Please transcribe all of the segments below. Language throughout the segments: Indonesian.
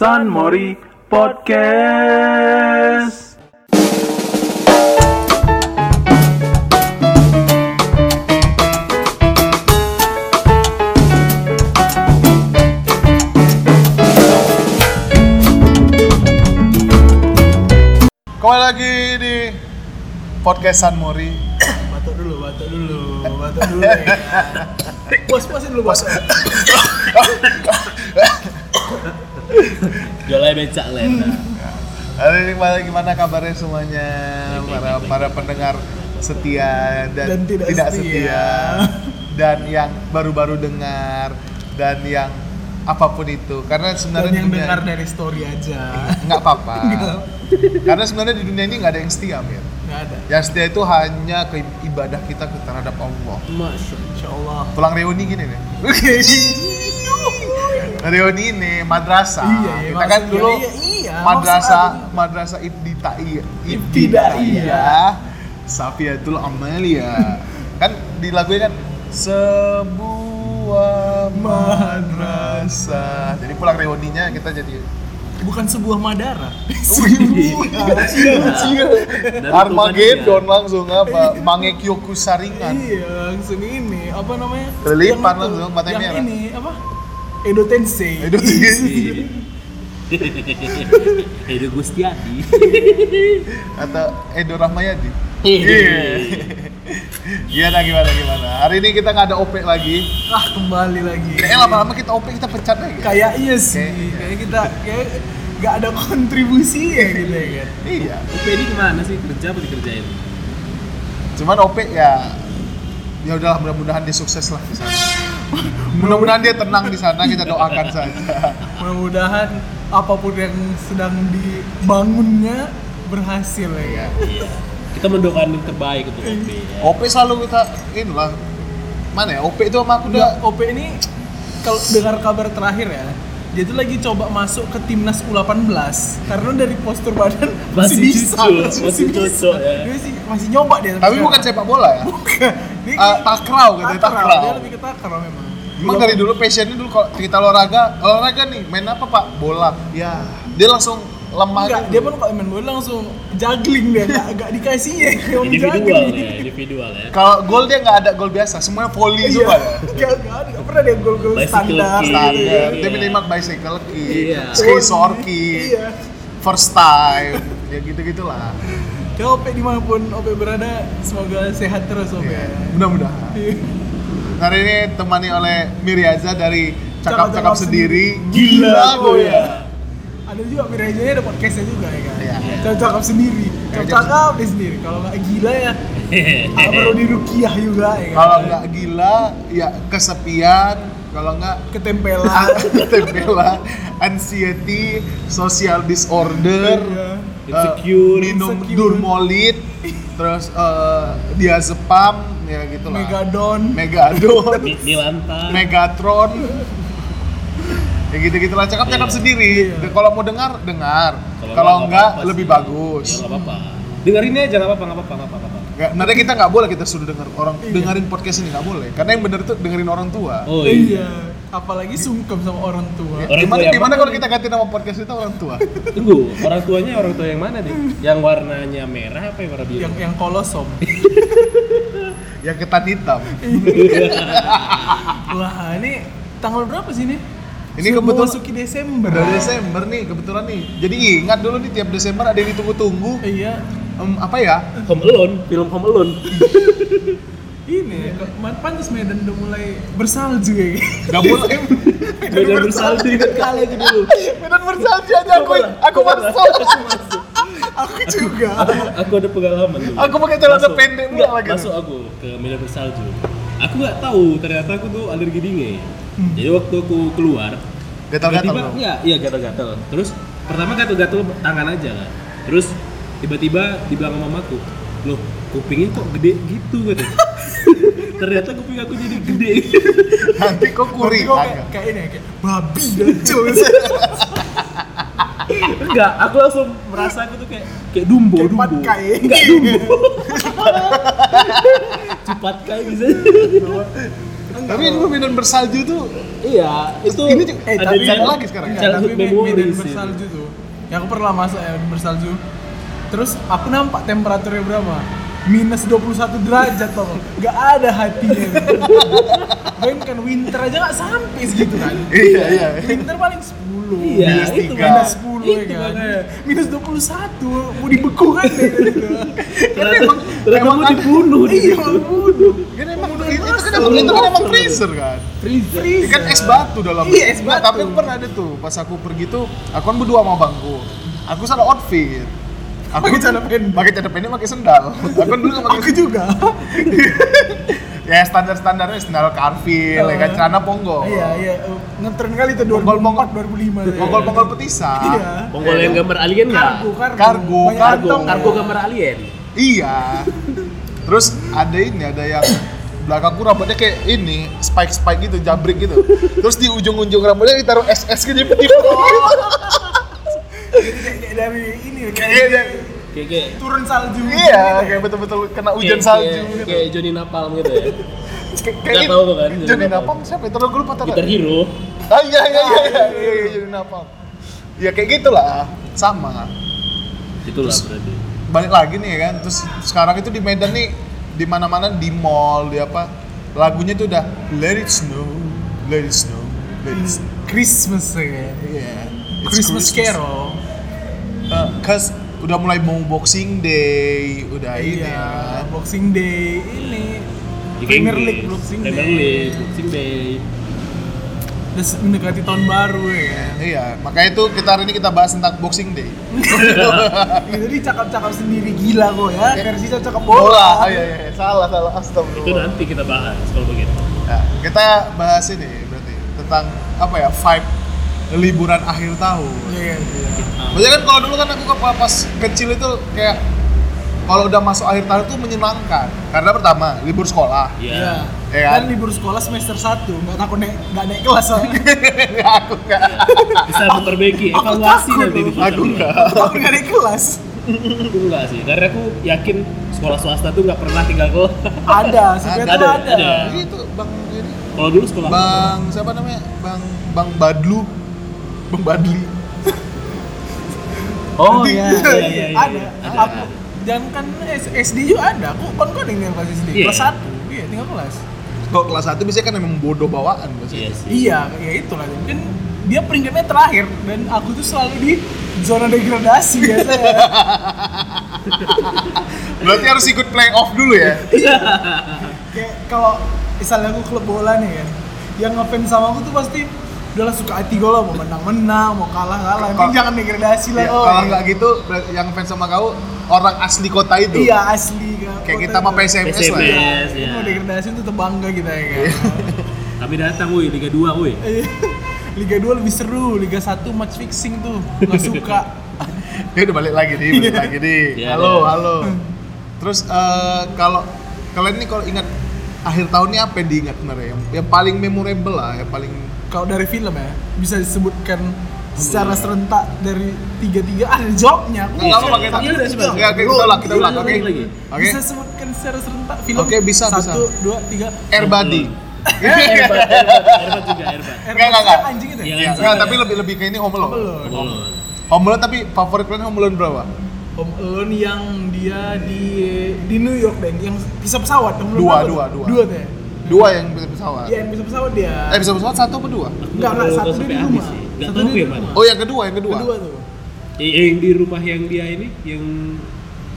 San Mori Podcast. Kembali lagi di podcast San Mori. batuk dulu, batuk dulu, batuk dulu ya kan. Puas-puasin dulu bos. Jualnya becak Lena. Hari ini gimana, gimana kabarnya semuanya para para pendengar setia dan, Dan tidak setia. setia. dan yang baru-baru dengar dan yang apa pun itu karena Dan sebenarnya yang dunia- dengar dari story aja. nggak apa-apa karena sebenarnya di dunia ini nggak ada yang setia Mir Nggak ada. yang setia itu hanya ke ibadah kita terhadap Allah Masya Allah. pulang reuni gini nih reuni ini madrasah. Iya, iya, kita kan dulu iya, iya, madrasah madrasah ibtidaiyah. Ibtidaiyah. Safiatul Amalia kan di lagunya kan sebuah madrasah. Jadi pulang reuninya kita jadi Bukan sebuah Madara. Armageddon langsung apa? Mangekyoku Saringan. Iya, langsung ini. Apa namanya? Itu, langsung, matanya yang merah. ini apa? Edo Tensei. Edo Tensei. Edo Gustiadi. atau Edo Rahmayadi Iya. gimana gimana gimana hari ini kita nggak ada OP lagi Ah, kembali lagi. kayaknya lama-lama kita OP kita pecat lagi Kayak iya sih. Kayak- Kayak kita kayak nggak ada kontribusi ya gitu ya kan. iya UP ini ke mana sih? Kerja apa dikerjain? cuman OP ya ya udahlah mudah-mudahan dia sukses lah di sana mudah-mudahan dia tenang di sana kita doakan saja Mudah-mudahan apa pun yang sedang dibangunnya berhasil ya. Iya. Kita mendoakan yang terbaik untuk UP. Ya. OP selalu kita ini lah mana ya OP itu sama aku udah OP ini kalau dengar kabar terakhir ya, dia tuh lagi coba masuk ke timnas U18 karena dari postur badan masih, Masih bisa, cocok, masih cocok, ya. Dia masih, masih nyoba dia. tapi bukan sepak bola ya Ah, takraw katanya takraw. takraw Dia lebih ke takraw memang. Emang dari dulu passionnya dulu kalau kita olahraga, olahraga nih, main apa pak? Bola. Ya, dia langsung lemah Enggak, gitu. dia pun kalau main bola langsung juggling dia, enggak enggak dikasih ya. Om Individual ya, individual ya. Kalau gol dia nggak ada gol biasa, semuanya volley Iya, semua ya. enggak enggak ada, pernah dia gol-gol Bicycle standar. Standar, Iya. dia minimal bicycle kick, Iya. ski short kick, Iya. first time, ya gitu gitulah. Ya OP di mana pun OP berada, semoga sehat terus OP. Ya, mudah-mudahan. Iya. Hari ini temani oleh Miriaza dari cakap-cakap sendiri. Gila Oh, gue iya. ya. Ada juga Mirajanya ada podcastnya juga ya kan. Iya. Cakap-cakap sendiri. Iya, Cakap-cakap dia sendiri. Kalau nggak gila ya, perlu dirukiah juga ya kan. Kalau nggak gila, ya kesepian. Kalau nggak ketempelan. tempelan, anxiety, social disorder, Iya. Eh, Insecure. minum Insecure. durmolit, terus eh, diazepam, ya gitu lah. Megadon. Megadon, Milanta. Megatron, ya gitu gitulah. Cakap-cakap Iya. sendiri. Iya. Kalau mau dengar, dengar. Kalau Kalau nggak, enggak, apa-apa lebih sih. bagus. Ya nggak apa-apa. Dengerin aja nggak apa-apa, nggak apa-apa, nggak apa-apa. Nggak, Nanti kita nggak boleh kita suruh denger orang Iya. dengerin podcast ini nggak boleh. Karena yang bener tuh dengerin orang tua. Oh iya. iya. Apalagi sungkem sama orang tua. Ya, Orang gimana tua gimana mana kalau kita ganti nama podcast itu orang tua? Tunggu, orang tuanya orang tua yang mana nih? Yang warnanya merah apa yang warna biru? Yang yang kolosom. yang ketan hitam. Wah, ini tanggal berapa sih ini? Ini Sudah kebetulan- memasuki Desember. Udah Desember nih kebetulan nih. Jadi ingat dulu nih tiap Desember ada yang ditunggu-tunggu. Iya. Em, apa ya? Home Alone, film Home Alone. Ini pantas Medan udah mulai bersalju ya. Gak boleh. Medan bersalju ingat kali aja dulu. Medan bersalju aja aku. Aku masuk. Aku juga. Aku, aku ada pengalaman dulu. Aku pakai celana pendek mulu Nggak, lagi. Masuk aku ke Medan bersalju. Aku nggak tahu ternyata aku tuh alergi dingin. Jadi waktu aku keluar, Gatal-gatal. iya iya gatal-gatal. Terus pertama gatal-gatal tangan aja kan. Terus tiba-tiba dibilang sama mamaku, loh kupingnya kok gede gitu gitu. ternyata kuping aku jadi gede. Nanti kok kuri Kok kayak, agak. kayak ini ya, kayak babi dan. Enggak, aku langsung merasa aku tuh kayak kayak dumbo, Kayak dumbo. patkai. Enggak dumbo. Cepat kayak bisa. Tapi itu Medan bersalju tuh Iya, itu Ini juga- Eh, ada tapi lagi sekarang ya? Enggak, tapi medan itu. bersalju tuh. Ya aku pernah masuk ya bersalju. Terus aku nampak temperaturnya berapa? Minus 21 derajat toh. Gak ada hatinya. Bayangkan winter aja gak sampai segitu kan. Iya, iya. Winter paling 10. Iya, Minus itu tiga. Minus 10 ya Itu kan. makanya. Minus 21 mau dibeku kan deh. Ternyata, ternyata mau dibunuh di Iya, situ. bunuh. Kan emang itu kan emang itu kan emang freezer kan. Freezer. Kan es batu dalam. Iya, es Nah, batu. tapi aku pernah ada tuh pas aku pergi tuh, aku kan berdua sama bangku. Aku salah outfit. Aku Pakai celana pendek. Pakai celana pendek, pakai sendal. Aku dulu pakai Aku juga. ya standar standarnya sendal Carville, ya kan celana ponggol. Iya, iya. Ngetren kali itu 2004 2005 tuh. Ponggol ponggol petisah. Iya. Ponggol yang gambar alien nggak? Kargo, kargo. Kargo, kargo. ya. gambar alien. Iya. Terus ada ini, ada yang belakangku rambutnya kayak ini, spike spike gitu, jabrik gitu. Terus di ujung-ujung rambutnya ditaruh SS gitu. Kayak, dari ini kayak turun salju. Iya, kayak betul-betul kena hujan kayak- salju kayak, gitu. kayak Johnny Napalm gitu ya. Kayak tahu tuh kan, Johnny Napalm. Siapa? Itu gue lupa Gitar Hero. Ah iya iya iya iya iya iya, Johnny Napalm. Ya kayak gitulah, sama. Itulah berarti. Balik lagi nih ya kan, terus sekarang itu di Medan nih di mana-mana di mall, di apa lagunya tuh udah Let it snow, let it snow, let it snow. Christmas ya. Iya. It's Christmas, Carol. Uh, Cause udah mulai mau Boxing Day, udah ini Iya, ya kan. Boxing Day ini Di Premier. League Boxing Premier Day. League, Boxing Day. Udah se- mendekati tahun baru ya kan. Iya, makanya itu kita hari ini kita bahas tentang Boxing Day. Ya, Jadi cakap-cakap sendiri gila kok ya. Versi cakap Bola. bola. Oh, iya, iya, iya. salah salah astagfirullah. Itu nanti kita bahas kalau begitu. Nah, kita bahas ini berarti tentang apa ya vibe liburan akhir tahun. Iya, iya. Maksudnya kan kalau dulu kan aku ke- pas kecil itu kayak kalau udah masuk akhir tahun tuh menyenangkan. Karena pertama libur sekolah. Iya. Iya. Iya kan? Dan libur sekolah semester 1, nggak takut naik nggak naik kelas soalnya. Nggak, aku enggak. Bisa memperbaiki Aku evaluasi nanti di. Aku nggak naik kelas. Aku enggak sih, karena aku yakin sekolah swasta tuh nggak pernah tinggal kelas. Ada, sebenarnya Ada, ada. ada. Itu Bang ini Kalau dulu sekolah Bang siapa namanya? Bang Bang Badlu. Bang Badli. Oh iya, iya, iya, iya. ada. Aku jangan kan SD juga ada. Aku kon kon yang kelas SD. Iya. Kelas 1. Iya, tinggal kelas. Kok kelas 1 biasanya kan emang bodoh bawaan Iya sih. Iya, ya itulah. Mungkin dia peringkatnya terakhir dan aku tuh selalu di zona degradasi biasanya. Berarti harus ikut playoff dulu ya. Kayak kalau misalnya aku klub bola nih kan, yang ngefans sama aku tuh pasti udahlah suka hati gue lah mau menang-menang, mau kalah-kalah. Yang penting Kalau- jangan degradasi lah. Ya, oh. kalau nggak gitu yang fans sama kau orang asli kota itu. Iya asli kan. Kayak Kota kita mau itu. PSMS lah ya. PSMS. Ya. mau degradasi tuh tetap bangga kita ya kan. Kami datang woi Liga 2 woi. Iya. Liga 2 lebih seru, Liga 1 match fixing tuh. Nggak suka. Dia udah balik lagi nih, balik lagi nih. Iya, halo, iya. halo. Terus eh, kalau kalian nih kalau ingat akhir tahun ini apa yang diingat sebenarnya? Yang, yang paling memorable lah, yang paling Kalau dari film ya, bisa disebutkan secara serentak dari tiga-tiga ada jawabnya. Aku Nggak, nggak apa-apa, kita- Iya, udah, bisa. coba. Oke, oke, kita ulang, kita ulang, oke. Oke. Bisa sebutkan secara serentak film. Oke, bisa, Satu, bisa. dua, tiga. Airbuddy. Erbat, Erbat, juga Erbat. Enggak, enggak, enggak. Anjing itu. Iya, ya? Ya, enggak, tapi lebih lebih ke ini Home Alone. Home Alone. Tapi favorit kalian Home Alone berapa? Home Alone yang dia di di New York deh, yang bisa pesawat. Home Alone Dua, dua, dua. Dua ya. Dua yang bisa pesawat. Iya, yang bisa pesawat dia. Eh bisa pesawat satu apa dua? Enggak, enggak, satu dia di rumah. sih. Satu tahu dia di yang mana. rumah. Oh yang kedua, yang kedua. Kedua tuh. Eh, Yang di rumah yang dia ini, yang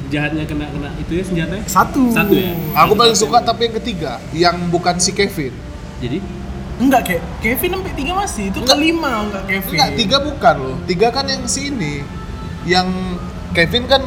jahatnya kena kena itu ya senjatanya. Satu. Satu ya? Aku paling suka tapi yang ketiga, yang bukan si Kevin. Jadi Enggak, kayak Kevin sampai tiga masih. Itu Enggak. kelima enggak Kevin. Enggak, tiga bukan loh. Tiga kan yang sini. Yang Kevin kan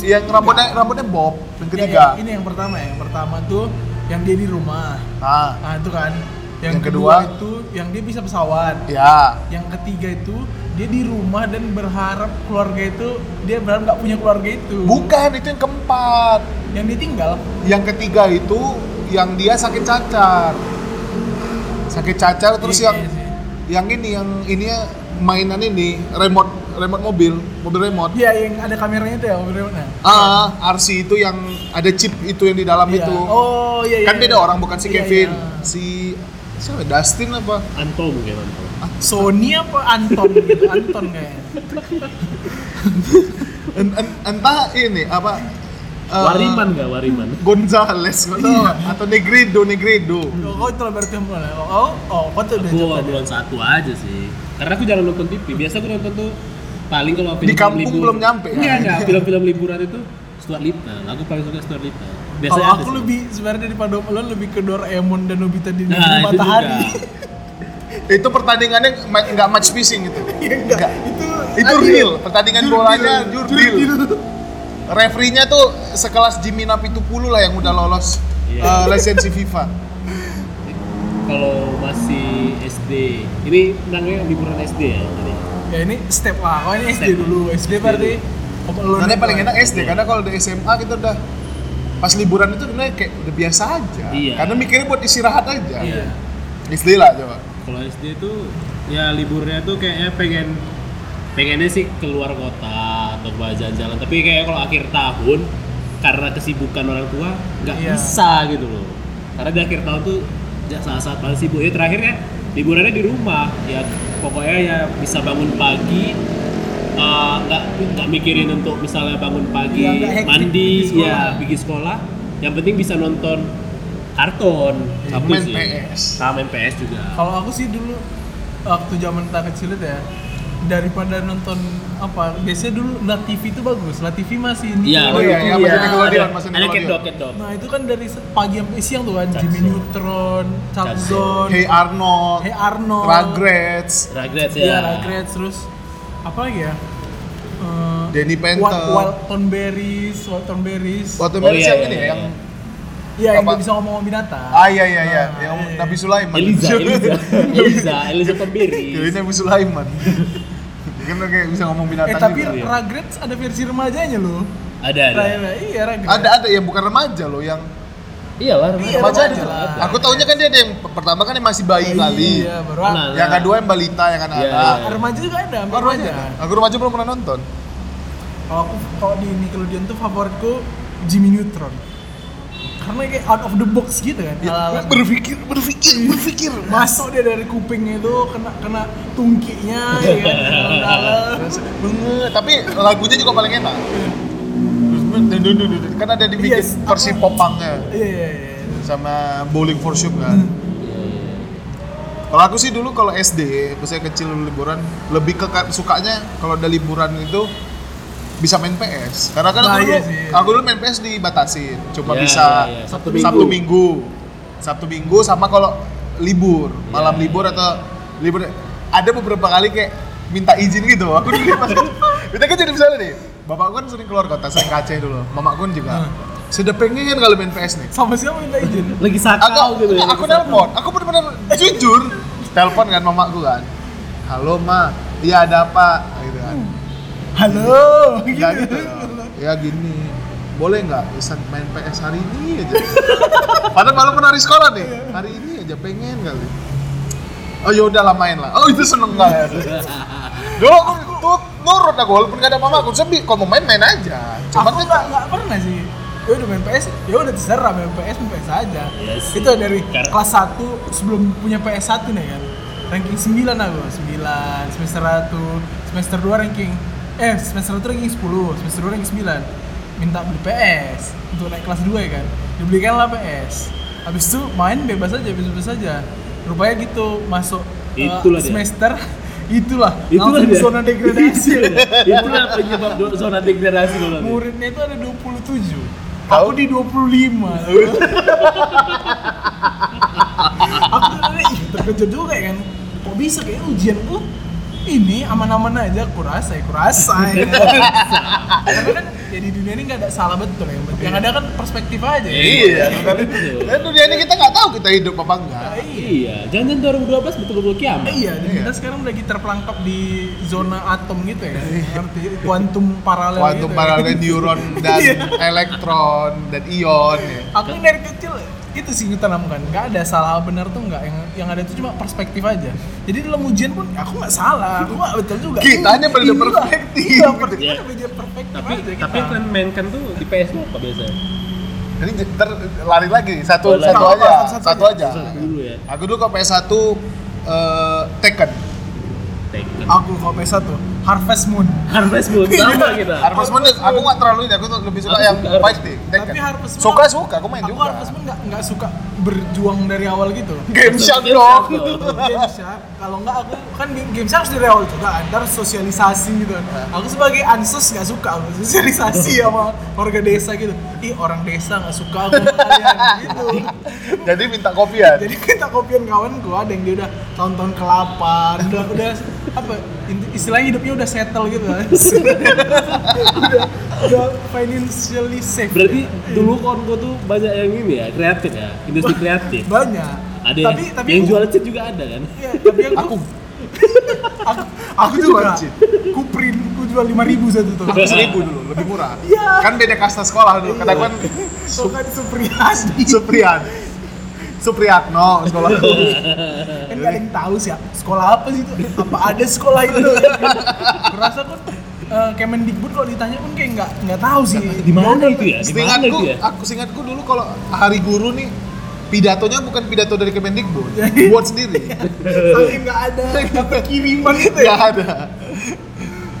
yang rambutnya rambutnya bob. Yang Ya, ketiga. ya, ini yang pertama ya. Yang pertama tuh yang dia di rumah. Ah, Nah, itu kan. Yang, Yang kedua, kedua? itu yang dia bisa pesawat. ya. Yang ketiga itu dia di rumah dan berharap keluarga itu dia berharap nggak punya keluarga itu. Bukan, itu yang keempat. Yang ditinggal. Yang ketiga itu yang dia sakit cacar. Sakit cacar terus Iya, yang iya sih. yang ini yang ininya mainan ini remote remote mobil, mobil remote. Iya, yang ada kameranya itu ya, mobilnya. Ah, RC itu yang ada chip itu yang di dalam Iya. itu. Oh, iya iya. kan beda iya. orang bukan si Iya, Kevin. iya. Si siapa Dustin apa Anto mungkin Anto. Sony apa Anton gitu Anton kayaknya En- en- entah ini apa eh, Wariman nggak Wariman? Gonzales tahu nggak? atau Negredo Negredo oh, kau itu berarti yang oh oh, oh kau tuh udah Aku obrolan satu aja sih. Karena aku jarang nonton TV. Biasa aku nonton tuh paling kalau film Di kampung belum nyampe, ya? Enggak, enggak. Film-film liburan itu Stuart Little. Aku paling suka Stuart Little. Biasa kalau aku sih. lebih sebenarnya daripada lo lebih ke Doraemon dan Nobita di Nah, Negeri itu Matahari itu pertandingannya ma- nggak match fishing itu enggak itu itu adil. real pertandingan bolanya jurdil referee-nya tuh sekelas Jimmy Napitupulu lah yang udah lolos Iya. eh, lisensi FIFA Kalau masih SD, ini namanya liburan SD ya tadi. Ya ini step lah kau ini SD Step. dulu SD SD berarti oh, Karena paling enak SD karena kalau di SMA kita udah pas liburan itu sebenarnya kayak udah biasa aja Iya. karena mikirnya buat istirahat aja Iya. SD lah coba Kalau SD itu ya liburnya tuh kayaknya pengen pengennya sih keluar kota atau buat jalan-jalan. Tapi kayak kalau akhir tahun karena kesibukan orang tua nggak Iya. bisa gitu loh. Karena di akhir tahun tuh ya saat-saat paling sibuk. Ya terakhir kan liburannya di rumah. Ya pokoknya ya bisa bangun pagi eh, nggak nggak mikirin untuk misalnya bangun pagi hektik mandi pergi ya pergi sekolah yang penting bisa nonton Sama Itu main sih. PS. sama main PS juga kalau aku sih dulu waktu zaman kita kecil itu ya daripada nonton apa biasanya dulu La TV itu bagus La TV masih ini Iya, Oh iya, iya, Ada- Nickelodeon, masih Ada Cat Dog. nah itu kan dari pagi sampai siang tuh kan Jimmy. Neutron Chuck Chuck Zone Hey Arnold Hey Arnold Rugrats Rugrats Iya, ya. Rugrats terus apa lagi ya? Eh, Danny Phantom. Walton Berries, Walton Berries. waktu Oh, Melis iya, yang iya, ini iya. yang Iya, yang bisa ngomong binatang. ah iya iya iya Nah, yang iya, Nabi iya. Sulaiman Eliza, Eliza, Eliza, Eliza Tombiri. Jadi Nabi Sulaiman kan kayak bisa ngomong Eh binatang tapi juga. Iya. Rugrats ada versi remajanya loh. Ada, ada. Raya, iya Rugrats. ada ada yang bukan remaja loh yang Iyalah, Iya, remaja remaja ada. lah. aku tahunya kan dia ada yang pertama kan yang masih bayi kali Iya, baru Nah, yang kedua yang balita yang Iya, anak-anak iya. remaja juga ada, Oh, remaja. remaja. Aku remaja belum pernah nonton. Kalau aku kalau di Nickelodeon tuh favoritku Jimmy Neutron. Karena kayak out of the box gitu kan. Ya, ala-ala. berpikir, berpikir, berpikir. masuk dia dari kupingnya itu kena kena tungkinya ya kan. Banget. Tapi lagunya juga paling enak. Kan ada dibikin Yes, versi popangnya Iya iya iya. sama Bowling for Soup kan. Kalau aku sih dulu kalau SD, pas saya kecil liburan, lebih ke sukanya kalau ada liburan itu bisa main PS. Karena kan Nah, aku dulu, iya sih. aku dulu main PS dibatasin, cuma Iya, bisa iya, iya. Sabtu, Sabtu Minggu. Minggu, Sabtu Minggu sama kalau libur, malam Iya. libur atau libur. Ada beberapa kali kayak minta izin gitu. Aku dulu pas kita kan jadi misalnya nih, bapakku kan sering keluar kota, sering ke Aceh dulu, mamaku kan juga. Hmm. Sudah pengen kalau main PS nih. Sama siapa minta izin? Lagi sakau Aku, gitu ya. aku nelpon, aku benar-benar jujur telepon kan mamaku kan. Halo ma, iya ada apa? Gitu kan. Halo. Ya gitu. Ya gini, boleh nggak bisa main PS hari ini aja? Padahal malam pun hari sekolah nih, hari ini aja pengen kali. Oh yaudah lah main lah. Oh itu seneng banget. Dulu aku tuh nurut aku walaupun gak ada mamaku, sebi kalau mau main main aja. Cuman aku nggak nggak pernah sih. Ya udah main PS, ya udah terserah main PS main PS aja. Sih. Itu dari Karena- kelas 1 sebelum punya PS 1 nih kan. Ranking 9 aku, 9 semester 1, semester 2 ranking eh semester 1 ranking 10, semester 2 ranking 9. Minta beli PS untuk naik kelas 2 ya kan. Dibelikanlah PS. Habis itu main bebas aja, bebas aja. Rupanya gitu masuk eh, Itulah dia. semester itulah, Itulah langsung dia. zona degradasi. Itulah penyebab zona degradasi. Muridnya itu ada 27. Tahu? Aku di 25. aku tuh tadi ih, terkejut juga ya kan. Kok bisa kayak ujian tuh ini aman-aman aja aku rasa ya, aku rasa ya. Karena kan ya di dunia ini nggak ada salah betul ya. Yang ada kan perspektif aja. Iya, dan dunia ini kita nggak tahu kita hidup apa enggak. Ah, iya. Iya, jangan 2012 betul-betul kiamat. Eh, iya, dan Iya. kita sekarang lagi terperangkap di zona atom gitu ya. Ngerti? Kuantum paralel Kuantum gitu. ya. paralel neuron dan Iya. elektron dan ion. Ya. aku dari kecil itu sih ditanamkan nggak ada salah benar tuh nggak yang yang ada itu cuma perspektif aja jadi dalam ujian pun aku nggak salah aku nggak betul juga Kita hanya Inilah, perspektif. iya, Iya. kita beda perspektif Tapi aja tapi kita. kan mainkan tuh di PS apa biasanya? Ini ntar lari lagi satu Oh, lari. satu Nggak aja, apa-apa, satu satu aja. Satu dulu ya. Aku dulu kalau PS1 eh, Tekken. Tekken. Aku kalau PS1 Harvest Moon. Harvest Moon sama kita. Harvest Moon aku nggak terlalu ini, aku tuh lebih suka Aku yang suka fighting. Tapi Harvest Moon Suka suka, aku main aku juga. Harvest Moon nggak nggak suka berjuang dari awal gitu. Game Shark Game dong. Shark dong. Games ya, kalau nggak aku kan game games harus dari awal juga kan, ntar sosialisasi gitu kan. Aku sebagai ansos nggak suka aku sosialisasi sama warga desa gitu. Ih orang desa nggak suka aku kalian gitu. Jadi minta kopian. Jadi kita kopian kawanku ada yang dia udah tahun-tahun ke-8, udah udah apa istilahnya hidupnya udah settle gitu kan. udah udah financially safe. Berarti dulu konko tuh banyak yang ini ya, kreatif ya, industri kreatif. banyak. Ada tapi tapi yang aku- jual cheat juga ada kan? Iya, tapi yang Aku. aku aku, juga ku print ku jual lima ribu satu tuh Aku seribu dulu, lebih murah. Iya. Kan beda kasta sekolah dulu. Kata kan so kan Supriyadi Supriyan. Supriyatno sekolah. kan gak ada yang tahu sih ya, sekolah apa sih itu apa ada sekolah itu kurasa kan eh, Kemendikbud kalau ditanya pun kayak nggak nggak tahu sih Di mana itu ya? Di mana itu ya? aku seingatku dulu kalau hari guru nih pidatonya bukan pidato dari Kemendikbud, buat sendiri. saking nggak ada kiriman gitu ya Gak ada.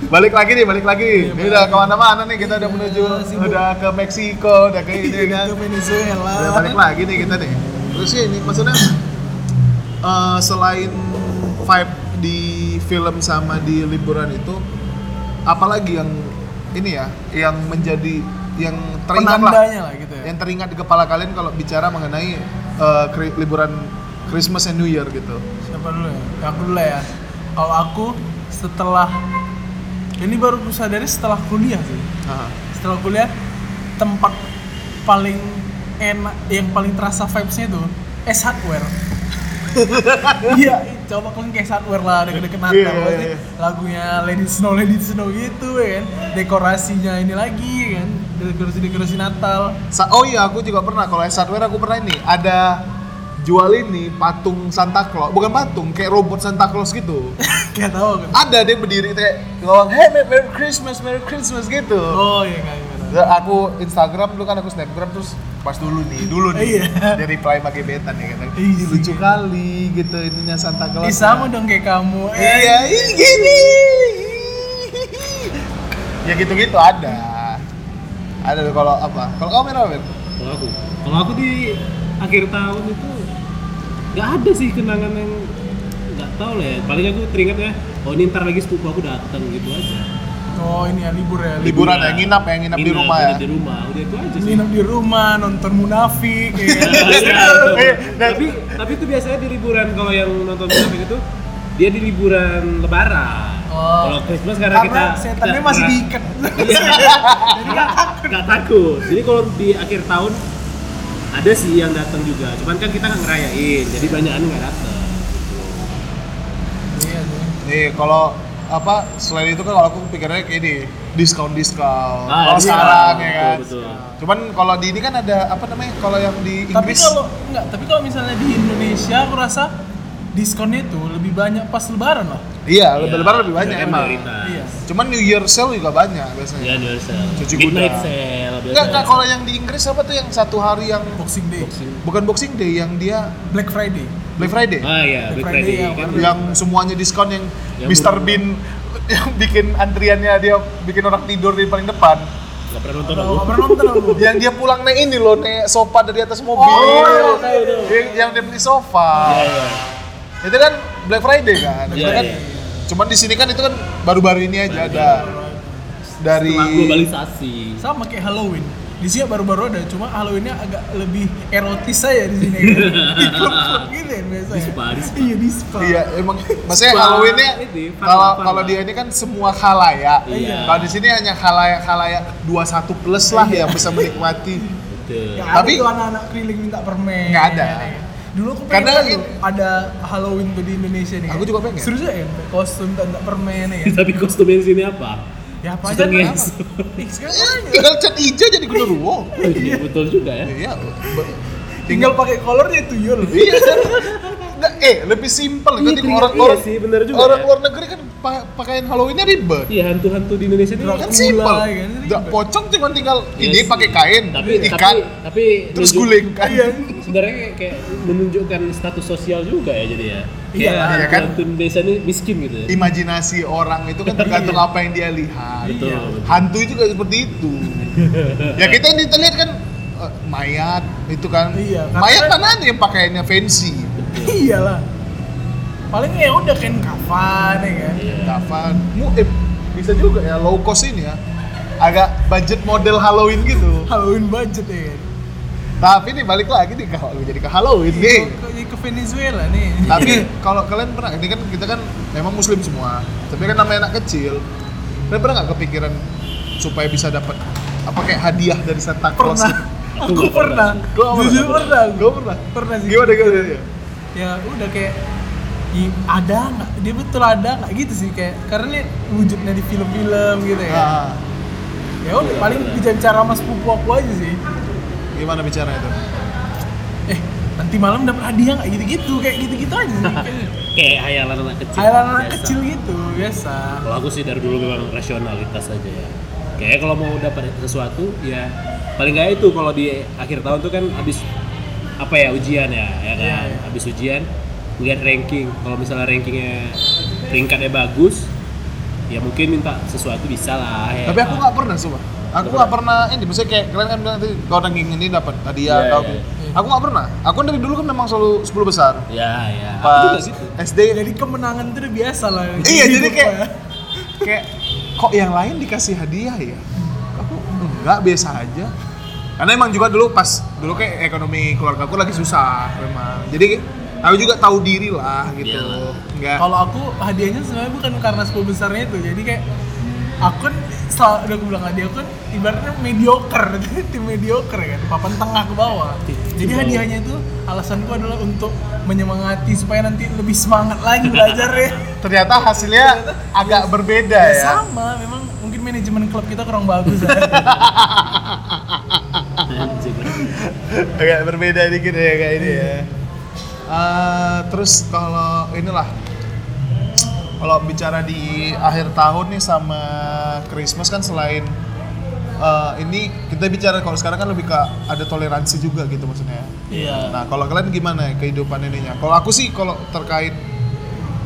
Balik lagi nih, balik lagi. Ini udah ke mana-mana nih, kita udah menuju, Iya, sibuk. udah ke Meksiko, udah ke ini kan. ke Venezuela Udah balik lagi nih kita nih. Terus ya ini maksudnya eh, selain vibe di film sama di liburan itu, apalagi yang ini ya, yang menjadi yang teringat lah, lah gitu ya. Yang teringat di kepala kalian kalau bicara mengenai eh, kri- liburan Christmas and New Year gitu. siapa dulu ya? Aku dulu ya. Kalau aku setelah ini baru aku sadari setelah kuliah sih. Aha. setelah kuliah tempat paling enak yang paling terasa vibes-nya tuh S hardware. Iya coba kalian ke S hardware lah deket-deket Natal Iya, iya, pasti iya. lagunya It Snow It Snow gitu ya kan dekorasinya ini lagi kan dekorasi-dekorasi Natal Sa- oh iya, aku juga pernah. Kalau hardware aku pernah ini ada jual ini patung Santa Claus, bukan patung, kayak robot Santa Claus gitu. kayak tahu kan ada dia berdiri kayak ngomong, hey Merry Christmas, Merry Christmas gitu. oh iya kayak Terus Aku Instagram dulu kan aku Snapgram terus pas dulu nih, dulu nih. Iya. Dia reply pakai betan ya kan. Iya. Lucu kali gitu ininya Santa Claus. Ih, sama dong kayak kamu Iya, ih, gini. ya gitu-gitu ada. Ada tuh kalau apa? Kalau kamu apa, Ben? Kalau aku, kalau aku di akhir tahun itu nggak ada sih kenangan yang nggak tahu lah ya. Paling aku teringat ya, oh ini ntar lagi sepupu aku datang gitu aja. Oh ini ya libur ya Liburan ya, nginap ya, nginap di rumah ya. nginap Di rumah, udah itu aja sih. nginep di rumah nonton munafik ya? Iya, Eh, dan- tapi tapi itu biasanya di liburan kalau yang nonton film itu dia di liburan lebaran. Oh. Kalau Christmas karena, kita karena setannya kita- masih karena- diikat Iya. Jadi nggak nggak takut. Jadi kalau di akhir tahun ada sih yang datang juga. Cuman kan kita nggak ngerayain, jadi banyakan nggak datang. iya Nih kalau apa selain itu kan kalau aku pikirnya kayak ini diskon diskon. Ah, kalau iya. sekarang ya kan. Betul, betul. Cuman kalau di ini kan ada apa namanya? Kalau yang di tapi Inggris kalau enggak tapi kalau misalnya di Indonesia aku rasa diskonnya itu lebih banyak pas lebaran lah iya, lebih lebaran lebih banyak Iya, emang. iya Cuman New Year sale juga banyak biasanya. Ya, New Year's Sale. Cuci Midnight kuda. sale biasanya. Enggak, enggak kalau yang di Inggris apa tuh yang satu hari yang Boxing Day bukan Boxing Day yang dia Black Friday Black Friday. Ah iya, Black Black Friday Friday yang kan. yang semuanya diskon yang, Yang Mr. Bean yang bikin antriannya dia bikin orang tidur di paling depan. Nggak pernah nonton aku. nggak pernah nonton aku yang dia pulang naik ini loh, naik sofa dari atas mobil. Oh, iya, tahu, tahu. Yang, yang dia beli sofa. Iya, iya. Itu kan Black Friday kan. Itu Iya, kan iya. cuman di sini kan itu kan baru-baru ini aja ada dari Setelah globalisasi. sama kayak Halloween di sini baru-baru ada cuma Halloweennya agak lebih erotis aja di sini kan di klub-klub gitu ya biasanya Di spa, di spa. iya di spa Iya, emang maksudnya Halloween-nya kalau kalau dia ini kan semua halayak. Iya. Kalau di sini hanya halayak halayak 21 plus lah yang bisa menikmati. Betul. Nggak Tapi- ada tuh anak-anak keliling minta permen Nggak ada. Dulu aku pengen Karena tuh ada Halloween tuh di Indonesia nih Aku juga pengen. serius ya kostum minta permen ya Tapi kostum yang sini apa? ya apa aja kan. Tinggal cat hijau jadi genderuwo. Iya, betul juga ya. Iya. tinggal pakai kolornya tuyul Iya. Enggak, eh lebih simpel Iya, iya, orang iya orang sih, bener juga orang ya. luar negeri kan pa- pakaian Halloweennya ribet. Iya hantu-hantu di Indonesia ini Kan Dracula, simpel. kan, Enggak ribet. pocong cuma tinggal Iya ini pakai kain, tapi ikan, tapi tapi terus guling kan. Iya. sebenarnya kayak, menunjukkan status sosial juga ya jadi ya kayak Iya, iya kan? hantu Indonesia ini miskin gitu ya Imajinasi orang itu kan tergantung apa yang dia lihat. betul, Iya. Hantu juga seperti itu. ya kita yang kita lihat kan eh, mayat itu kan. Iya, mayat mana ada yang pakaiannya fancy? Iyalah. Paling ya udah kain kafan ya kan. Iya. Kafan. Mu, eh, bisa juga ya low cost ini ya. Agak budget model Halloween gitu. Halloween budget ya kan. Tapi nih balik lagi nih kalau jadi ke Halloween nih. Kok jadi ke Venezuela nih. Tapi kalau kalian pernah, ini kan kita kan memang muslim semua. Tapi kan namanya anak kecil. Kalian pernah nggak kepikiran supaya bisa dapat apa kayak hadiah dari Santa Claus? pernah. Aku Aku nggak pernah. pernah. Gua Jujur pernah. Pernah. Pernah sih. Gimana gimana? Ya udah kayak i- ada nggak? Dia betul ada nggak gitu sih kayak karena ini wujudnya di film-film gitu ya. Ah, Ya udah Iya, paling bicara sama sepupu aku aja sih. gimana bicara itu? Eh nanti malam dapat hadiah nggak gitu-gitu kayak gitu-gitu aja sih. Kayak kayak hayalan anak kecil Hayalan anak biasa. kecil gitu biasa. kalau aku sih dari dulu memang rasionalitas aja ya kayak kalau mau dapat sesuatu ya paling nggak itu kalau di akhir tahun tuh kan habis apa ya ujian ya ya kan Iya, iya. habis ujian lihat ranking kalau misalnya rankingnya peringkatnya bagus ya mungkin minta sesuatu bisa lah ya Tapi aku nggak pernah coba. Aku Nggak nggak pernah ini, misalnya kayak kalian kan bilang tadi kau ranking ini dapat hadiah. Iya, kau- iya. Aku nggak pernah. Aku dari dulu kan memang selalu 10 besar. ya ya aku Pas gitu SD Jadi kemenangan itu udah biasa lah. Iya, jadi kayak kayak kok yang lain dikasih hadiah ya? Aku enggak biasa aja. Karena emang juga dulu pas dulu kayak ekonomi keluarga aku lagi susah memang. Jadi aku juga tahu diri lah gitu. Enggak. Kalau aku hadiahnya sebenarnya bukan karena sepuluh besarnya itu, jadi kayak aku kan selalu udah aku bilang hadiah aku kan ibaratnya mediocre, tim mediocre kan, papan tengah ke bawah. Jadi bawah. hadiahnya itu alasanku adalah untuk menyemangati supaya nanti lebih semangat lagi belajar ya. Ternyata hasilnya agak berbeda Ya, ya. sama, memang mungkin manajemen klub kita kurang bagus ya. agak berbeda dikit ya kayak ini ya. Eh, terus kalau inilah kalau bicara di akhir tahun nih sama Christmas kan selain eh, ini kita bicara kalau sekarang kan lebih ke ada toleransi juga gitu maksudnya. Iya. Nah kalau kalian gimana ya kehidupan ininya? Kalau aku sih kalau terkait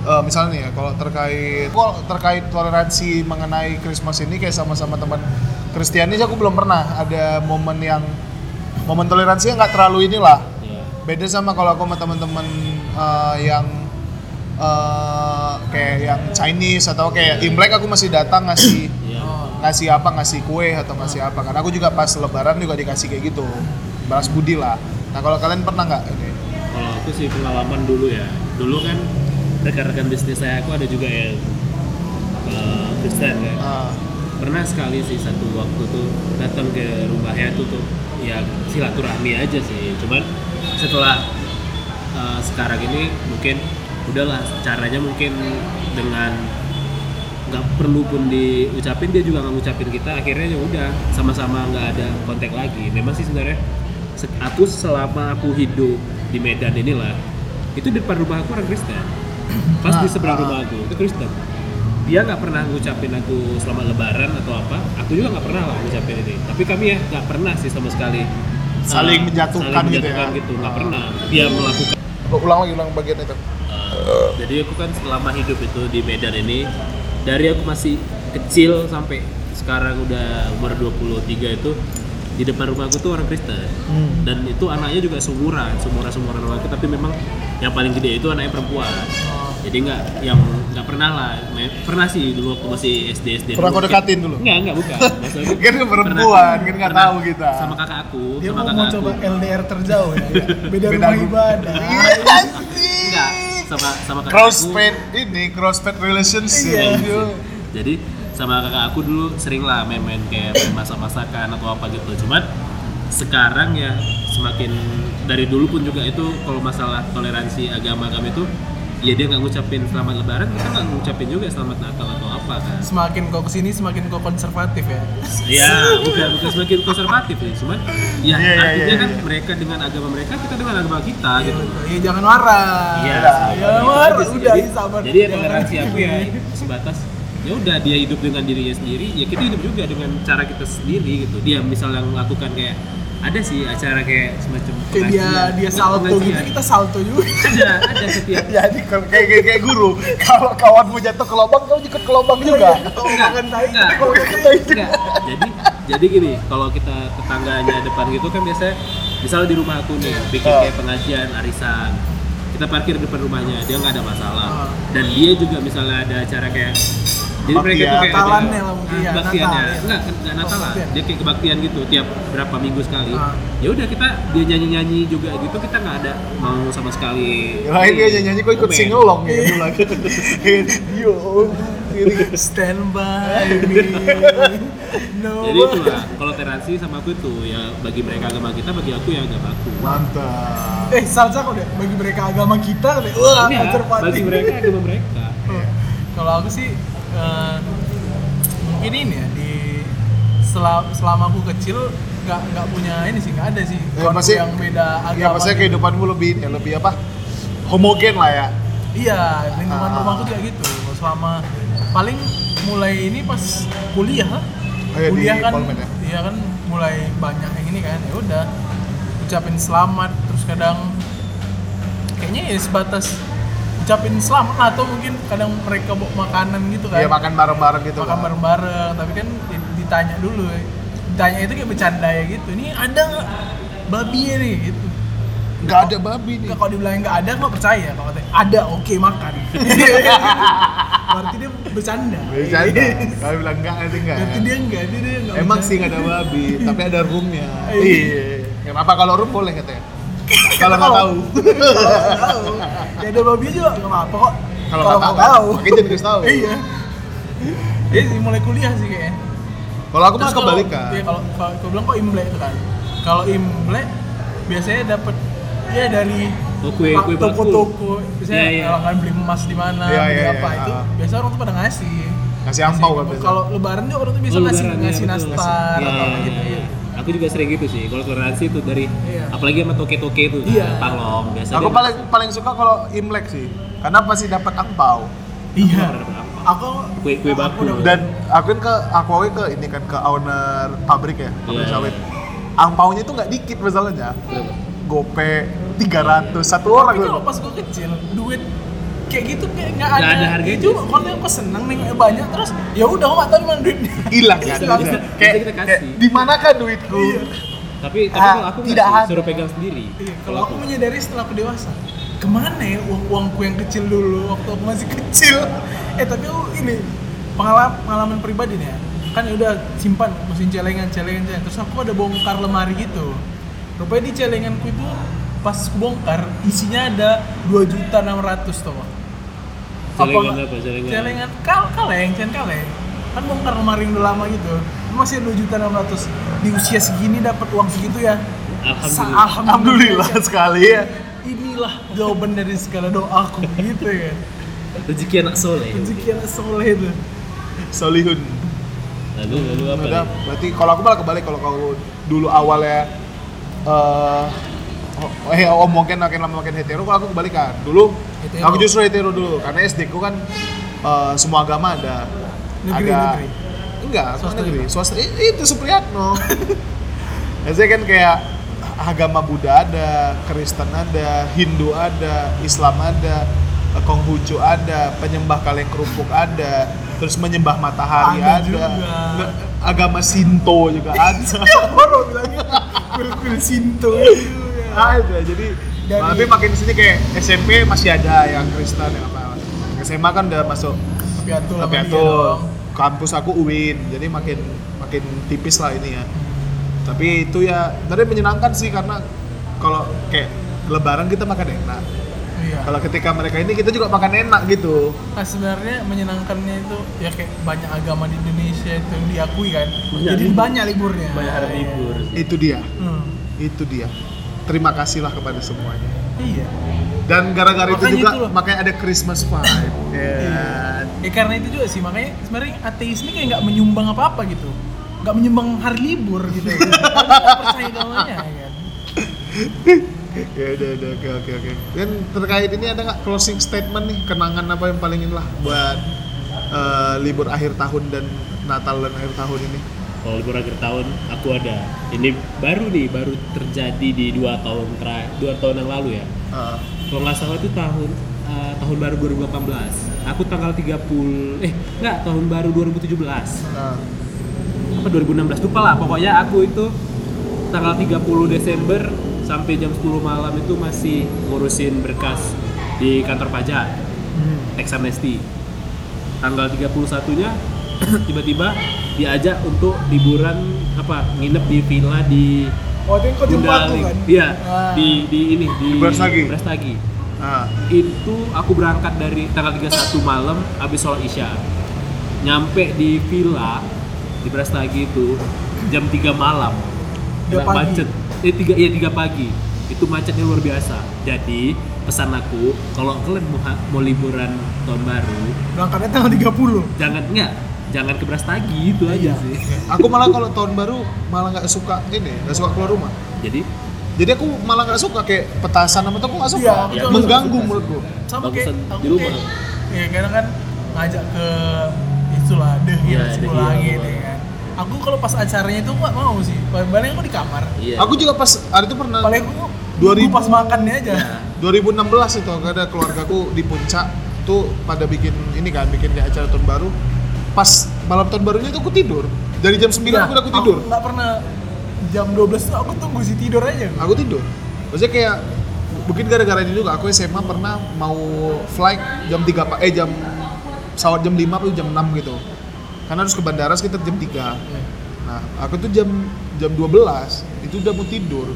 eh, misalnya nih ya kalau terkait kalau terkait toleransi mengenai Christmas ini kayak sama-sama teman Kristiani sih aku belum pernah ada momen yang momen toleransinya nggak terlalu inilah. Ya beda sama kalau aku sama teman-teman eh, yang eh, kayak yang Chinese atau kayak Imlek aku masih datang ngasih ya Oh. ngasih apa ngasih kue atau ngasih apa. Karena aku juga pas lebaran juga dikasih kayak gitu balas budi lah. Nah kalau kalian pernah nggak ini? Kalau aku sih pengalaman dulu ya. Dulu kan rekan-rekan bisnis saya aku ada juga yang eh, Kristen kan. Ah, pernah sekali sih satu waktu tuh datang ke rumahnya tuh tuh ya silaturahmi aja sih. Cuman setelah eh, sekarang ini mungkin udahlah caranya mungkin dengan nggak perlu pun diucapin dia juga nggak ngucapin kita akhirnya ya udah sama-sama nggak ada kontak lagi. Memang sih sebenarnya se- aku selama aku hidup di Medan inilah itu di depan rumah aku orang Kristen. Pas di Ah, seberang ah. rumah aku itu Kristen dia nggak pernah ngucapin aku selama lebaran atau apa aku juga nggak pernah lah ngucapin ini tapi kami ya nggak pernah sih sama sekali Saling uh, menjatuhkan saling gitu ya? gitu nggak Ah. pernah dia melakukan ulang lagi ulang bagian itu Uh, jadi aku kan selama hidup itu di Medan ini dari aku masih kecil sampai sekarang udah umur 23 itu di depan rumah aku tuh orang Kristen Hmm. dan itu anaknya juga seumuran seumuran seumuran sama aku tapi memang yang paling gede itu anaknya perempuan Oh. jadi nggak yang nggak pernah lah pernah sih dulu waktu masih SD SD Pernah kau dekatin dulu? nggak nggak bukan Kan perempuan, kan nggak tahu kita. sama kakak aku Dia sama mau, kakak mau aku coba LDR terjauh ya. Beda, Beda rumah ibadah. enggak sama sama kakak aku crossfade ini crossfade relationship Iya. jadi sama kakak aku dulu sering lah main-main kayak main masak-masakan atau apa gitu cuman sekarang ya semakin dari dulu pun juga itu kalau masalah toleransi agama kami itu ya dia nggak ngucapin selamat lebaran kita nggak ngucapin juga selamat natal atau apa kan Semakin kau ke sini semakin kau konservatif ya. ya bukan bukan semakin konservatif ya cuman ya Iya, iya, artinya iya, kan iya. mereka dengan agama mereka kita dengan agama kita gitu Iya jangan marah. Iya, Jangan gitu marah. sih. Udah jadi, sabar. jadi ya Jangan toleransi aku ya sebatas ya udah dia hidup dengan dirinya sendiri ya kita hidup juga dengan cara kita sendiri gitu dia misalnya melakukan kayak ada sih acara kayak semacam Kayak dia dia salto gitu kita salto juga. ada ada setiap Jadi kayak, kayak, kayak guru, kalau kawanmu jatuh ke lubang, kau ikut ke lubang juga. enggak enggak enggak jadi jadi gini kalau kita tetangganya depan gitu kan biasanya misalnya di rumah aku nih bikin Ah. kayak pengajian arisan kita parkir depan rumahnya dia nggak ada masalah Ah. dan dia juga misalnya ada acara kayak jadi mereka tuh kayak Natalannya ada lah mungkin ya, Ah, baktiannya Natal ya. enggak enggak Natal lah baktian. dia kayak kebaktian gitu tiap berapa minggu sekali Ah. ya udah kita dia nyanyi nyanyi juga gitu kita nggak ada mau sama sekali Lain dia nyanyi, kok ikut singelong ya dulu lagi. Yo. Stand by me. No jadi itulah kalau toleransi sama aku itu ya bagi mereka agama kita bagi aku ya agama aku Mantap. Eh, salsa kok deh bagi mereka agama kita deh. Wah, Iya, konservatif. bagi mereka agama mereka Oh. Kalau aku sih eh, mungkin ini ya di selama, selama aku kecil nggak nggak punya ini sih nggak ada sih Ya, keluarga pasti- yang beda agama. Ya maksudnya gitu. kehidupanmu lebih ya lebih apa? Homogen lah ya. Iya, lingkungan Ah. rumahku juga gitu. Selama paling mulai ini pas kuliah lah. Oh iya, di kuliah kan, Polmed ya? iya kan mulai banyak yang ini kan. Ya udah, ucapin selamat terus kadang kayaknya ya sebatas ucapin selamat atau mungkin kadang mereka bawa makanan gitu kan. Iya makan bareng-bareng gitu. makan kan. bareng-bareng, tapi kan di- ditanya dulu. Ditanya itu kayak bercanda ya gitu. Ini ada nggak babi ya nih gitu. Nggak ada babi nih. Kalau dibilang nggak ada, nggak percaya. Kalau katanya ada, oke makan. Berarti dia bercanda. Bercanda. Kalau bilang enggak nanti enggak. Berarti dia enggak, dia, dia enggak Emang bercanda. sih nggak ada babi, tapi ada roomnya. Iya. Iya. Kenapa kalau room boleh katanya? Kalau nggak tahu. Tahu. Ya ada babi juga nggak apa-apa kok. Kalau nggak tahu. jangan dikasih tahu. Iya. Dia sih mulai kuliah sih kayaknya. Kalau aku kalau- kebalikan. Iya kalau kalau aku bilang kok imlek itu kan. Kalau imlek biasanya dapat ya dari Oh, kue- kue bakul. toko-toko. Biasanya Iya, iya. kalau nggak beli emas di mana, Iya, beli iya, apa iya. itu biasa orang tuh pada ngasih. Ngasih ampau kan biasa. Kalau lebaran juga orang tuh biasa Oh, ngasih lebaran, iya, ngasih nastar Iya, atau apa iya, gitu. iya. Aku juga sering gitu sih. Kalau toleransi itu dari Iya. apalagi sama toke-toke itu, Iya. parlom biasa. Aku paling paling suka kalau Imlek sih. Karena pasti dapat angpau. Iya. Aku Kue- kue aku bakul. udah- Dan aku kan ke aku ke ini kan ke owner pabrik ya, pabrik Iya. sawit. Angpaunya itu nggak dikit masalahnya. Gope 300 satu orang Tapi kalau pas gue kecil, duit kayak gitu kayak nggak ada. ada harganya. Itu kalau yang seneng nengoknya banyak terus ya udah nggak tahu mana duitnya. Hilang kan. Kayak, Bisa kita kasih. kayak di manakah duitku? Iya. Tapi tapi Ah, kalau aku tidak sih, ada. suruh pegang sendiri. Iya, kalau aku menyadari setelah aku dewasa, ke mana ya uang uangku yang kecil dulu waktu aku masih kecil? Eh tapi aku ini pengalaman pengalaman pribadi nih ya. Kan udah simpan mesin celengan celengan celengan. Terus aku ada bongkar lemari gitu. Rupanya di celenganku itu pas aku bongkar isinya ada dua juta enam ratus tuh. Celengan apa? Celengan. Celengan kal kaleng, celengan kaleng. Kan bongkar lemari yang udah lama gitu. Masih dua juta enam ratus. Di usia segini dapat uang segitu ya. Sa- Alhamdulillah. Alhamdulillah sekali ya. inilah jawaban dari segala doaku gitu ya Rezeki anak soleh. rezeki anak soleh itu Solihun. Lalu lalu apa? Udah, nih? berarti kalau aku malah kebalik kalau kau dulu awalnya eh oh, eh om mungkin makin lama makin hetero kalau aku kebalikan dulu Aku justru hetero dulu karena SD ku kan eh, semua agama ada Negeri, ada negeri. enggak Swasta negeri swasta itu Supriyatno Biasanya kan kayak agama Buddha ada, Kristen ada, Hindu ada, Islam ada, Konghucu ada, penyembah kaleng kerupuk ada, terus menyembah matahari Ada ada, juga. Agama Sinto juga ada. baru bilangnya kuil-kuil Sinto ada. Jadi Dari- tapi makin di sini kayak SMP masih ada yang Kristen yang apa. SMA kan udah masuk tapi dong. kampus aku UIN jadi makin makin tipis lah ini ya tapi itu ya tadi menyenangkan sih karena kalau kayak lebaran kita makan enak iya kalau ketika mereka ini kita juga makan enak gitu nah sebenarnya menyenangkannya itu ya kayak banyak agama di Indonesia itu yang diakui kan Banyak jadi libur. banyak liburnya Banyak hari libur. Iya. itu dia hmm. itu dia terima kasihlah kepada semuanya Iya. Dan gara-gara itu juga itu loh. makanya ada Christmas vibe. Ya. Ya karena itu juga sih makanya sebenarnya ateis ini kayak nggak menyumbang apa-apa gitu. Nggak menyumbang hari libur gitu. Percaya agamanya ya kan. ya udah udah oke oke oke. Dan terkait ini ada nggak closing statement nih kenangan apa yang paling inilah buat eh, libur akhir tahun dan Natal dan akhir tahun ini? Kalau libur akhir tahun aku ada. Ini baru nih, baru terjadi di dua tahun terakhir, dua tahun yang lalu ya. Ah, Kalau nggak salah itu tahun eh, tahun baru 2018. Aku tanggal 30 eh enggak, tahun baru 2017. ah. Apa 2016 lupa lah. Pokoknya aku itu tanggal 30 Desember sampai jam 10 malam itu masih ngurusin berkas di kantor pajak. Hmm. tax amnesty. Tanggal 31-nya tiba-tiba diajak untuk liburan apa nginep di villa di Oh, itu kau jumpa tuh Gundali. kan? Iya, Ah. di di ini di Di Brastagi? Brastagi. Ah. Itu aku berangkat dari tanggal 31 malam habis sholat Isya. Nyampe di villa di Brastagi itu jam 3 malam. Pagi. macet. Eh tiga iya tiga pagi. Itu macetnya luar biasa. Jadi pesan aku kalau kalian mau, mau liburan tahun baru Berangkatnya tanggal 30. jangan enggak jangan ke Brastagi itu aja Iya. sih Aku malah kalau tahun baru malah nggak suka ini, nggak suka keluar rumah. jadi Jadi aku malah nggak suka kayak petasan apa tuh aku nggak suka. Iya, aku juga Mengganggu menurutku. Sama kayak di rumah. kayak ya karena kan ngajak ke itulah deh Iya, ya, Deh Hill. langit ya kan. Aku kalau pas acaranya itu nggak mau sih. Paling aku di kamar. iya Aku juga pas hari itu pernah Paling aku 2000 nunggu pas makannya aja. Iya. 2016 itu ada keluargaku di puncak tuh pada bikin ini kan bikin kayak acara tahun baru pas malam tahun barunya itu aku tidur. Dari jam 9 Nah, aku udah aku tidur. nggak pernah jam 12 tuh aku tunggu si tidur aja. aku tidur. Maksudnya kayak mungkin gara-gara ini juga aku SMA pernah mau flight jam 3 pa- eh jam pesawat jam 5 atau jam 6 gitu. Karena harus ke bandara sekitar jam 3 nah aku tuh jam jam 12 itu udah mau tidur.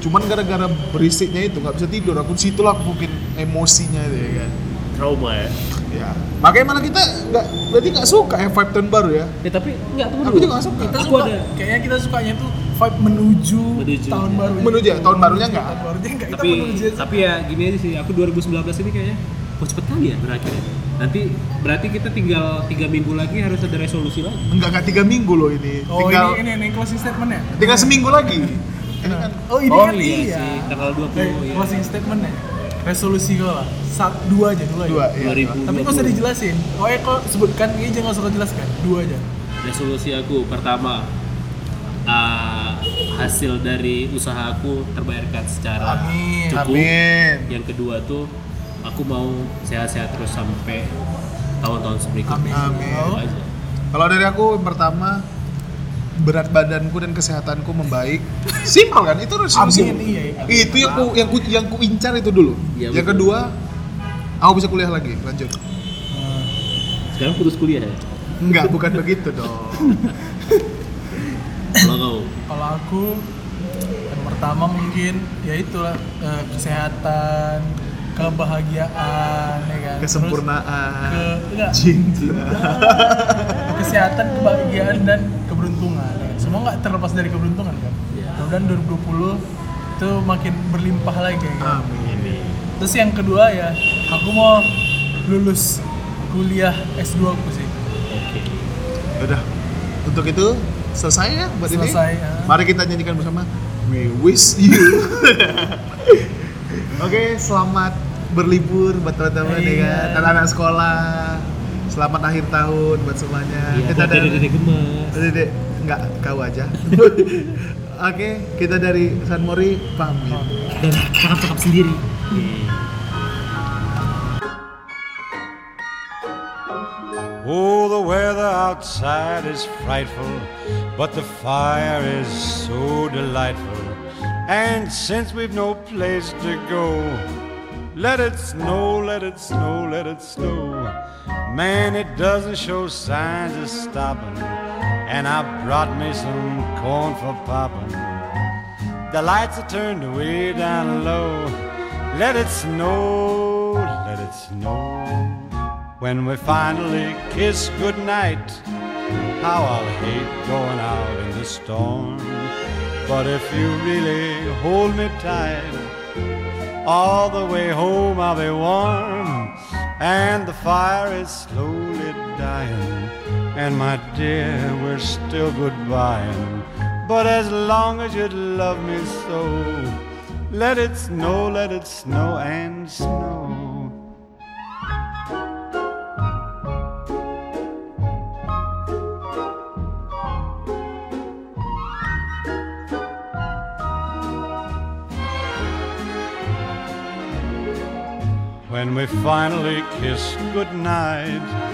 Cuman gara-gara berisiknya itu nggak bisa tidur. Aku situlah aku mungkin emosinya itu ya kan. Trauma ya ya makanya malah kita nggak berarti nggak suka ya vibe tahun baru ya ya tapi enggak tunggu Aku dulu. juga nggak suka. Kita aku suka, ada kayaknya kita sukanya tuh vibe menuju, Menuju. tahun baru. Menuju ya, tahun barunya nggak? Tahun barunya enggak, kita tapi menuju tapi ya gini aja sih aku 2019 ini kayaknya kok cepet kali ya berakhirnya nanti berarti kita tinggal tiga minggu lagi harus ada resolusi lagi enggak nggak tiga minggu loh ini Oh tinggal ini, ini, ini closing statement ya? tinggal seminggu lagi ini kan Oh ini Oh, kan iya iya. sih, tanggal 20, Eh, iya. Closing statement ya. Resolusi kau lah. Sat, dua aja dua. dua aja. iya 2000. Tapi nggak usah dijelasin. Pokoknya kau sebutkan ini jangan usah kau jelaskan. Dua aja. resolusi aku pertama uh, hasil dari usahaku terbayarkan secara Amin. cukup amin yang kedua tuh aku mau sehat-sehat terus sampai tahun-tahun berikutnya Amin. Aja. kalau dari aku yang pertama berat badanku dan kesehatanku membaik. Simpel kan? Itu resolusi Amin, iya, iya. itu yang ku yang ku yang ku incar itu dulu. Iya, yang betul. kedua aku bisa kuliah lagi. Lanjut. Sekarang putus kuliah ya? Enggak bukan begitu dong. Kalau kau? Kalau aku yang pertama mungkin ya itulah eh, kesehatan, kebahagiaan, ya kan. Terus kesempurnaan. ke enggak, cinta. Kesehatan, kebahagiaan dan keberuntungan. Ya. Semua nggak terlepas dari keberuntungan kan. Iya. Mudah-mudahan 2020 itu makin berlimpah lagi ya kan. amin Terus yang kedua ya, aku mau lulus kuliah S2 aku sih. oke udah untuk itu selesai ya buat Selesai, ini ya. mari kita nyanyikan bersama we wish you oke selamat berlibur buat teman-teman ya Iya. kan anak-anak sekolah selamat akhir tahun buat semuanya Iya, kita buat dede-dede gemes Dede, enggak kau aja oke kita dari San Mori pamit dan cakap-cakap sendiri Oh, the weather outside is frightful, but the fire is so delightful. And since we've no place to go, let it snow, let it snow, let it snow. Man, it doesn't show signs of stopping. And I brought me some corn for popping. The lights are turned way down low. Let it snow, let it snow. When we finally kiss goodnight, how I'll hate going out in the storm. But if you really hold me tight, All the way home I'll be warm, and the fire is slowly dying. And my dear, we're still goodbying. But as long as you love me so, let it snow, let it snow and snow. When we finally kiss goodnight,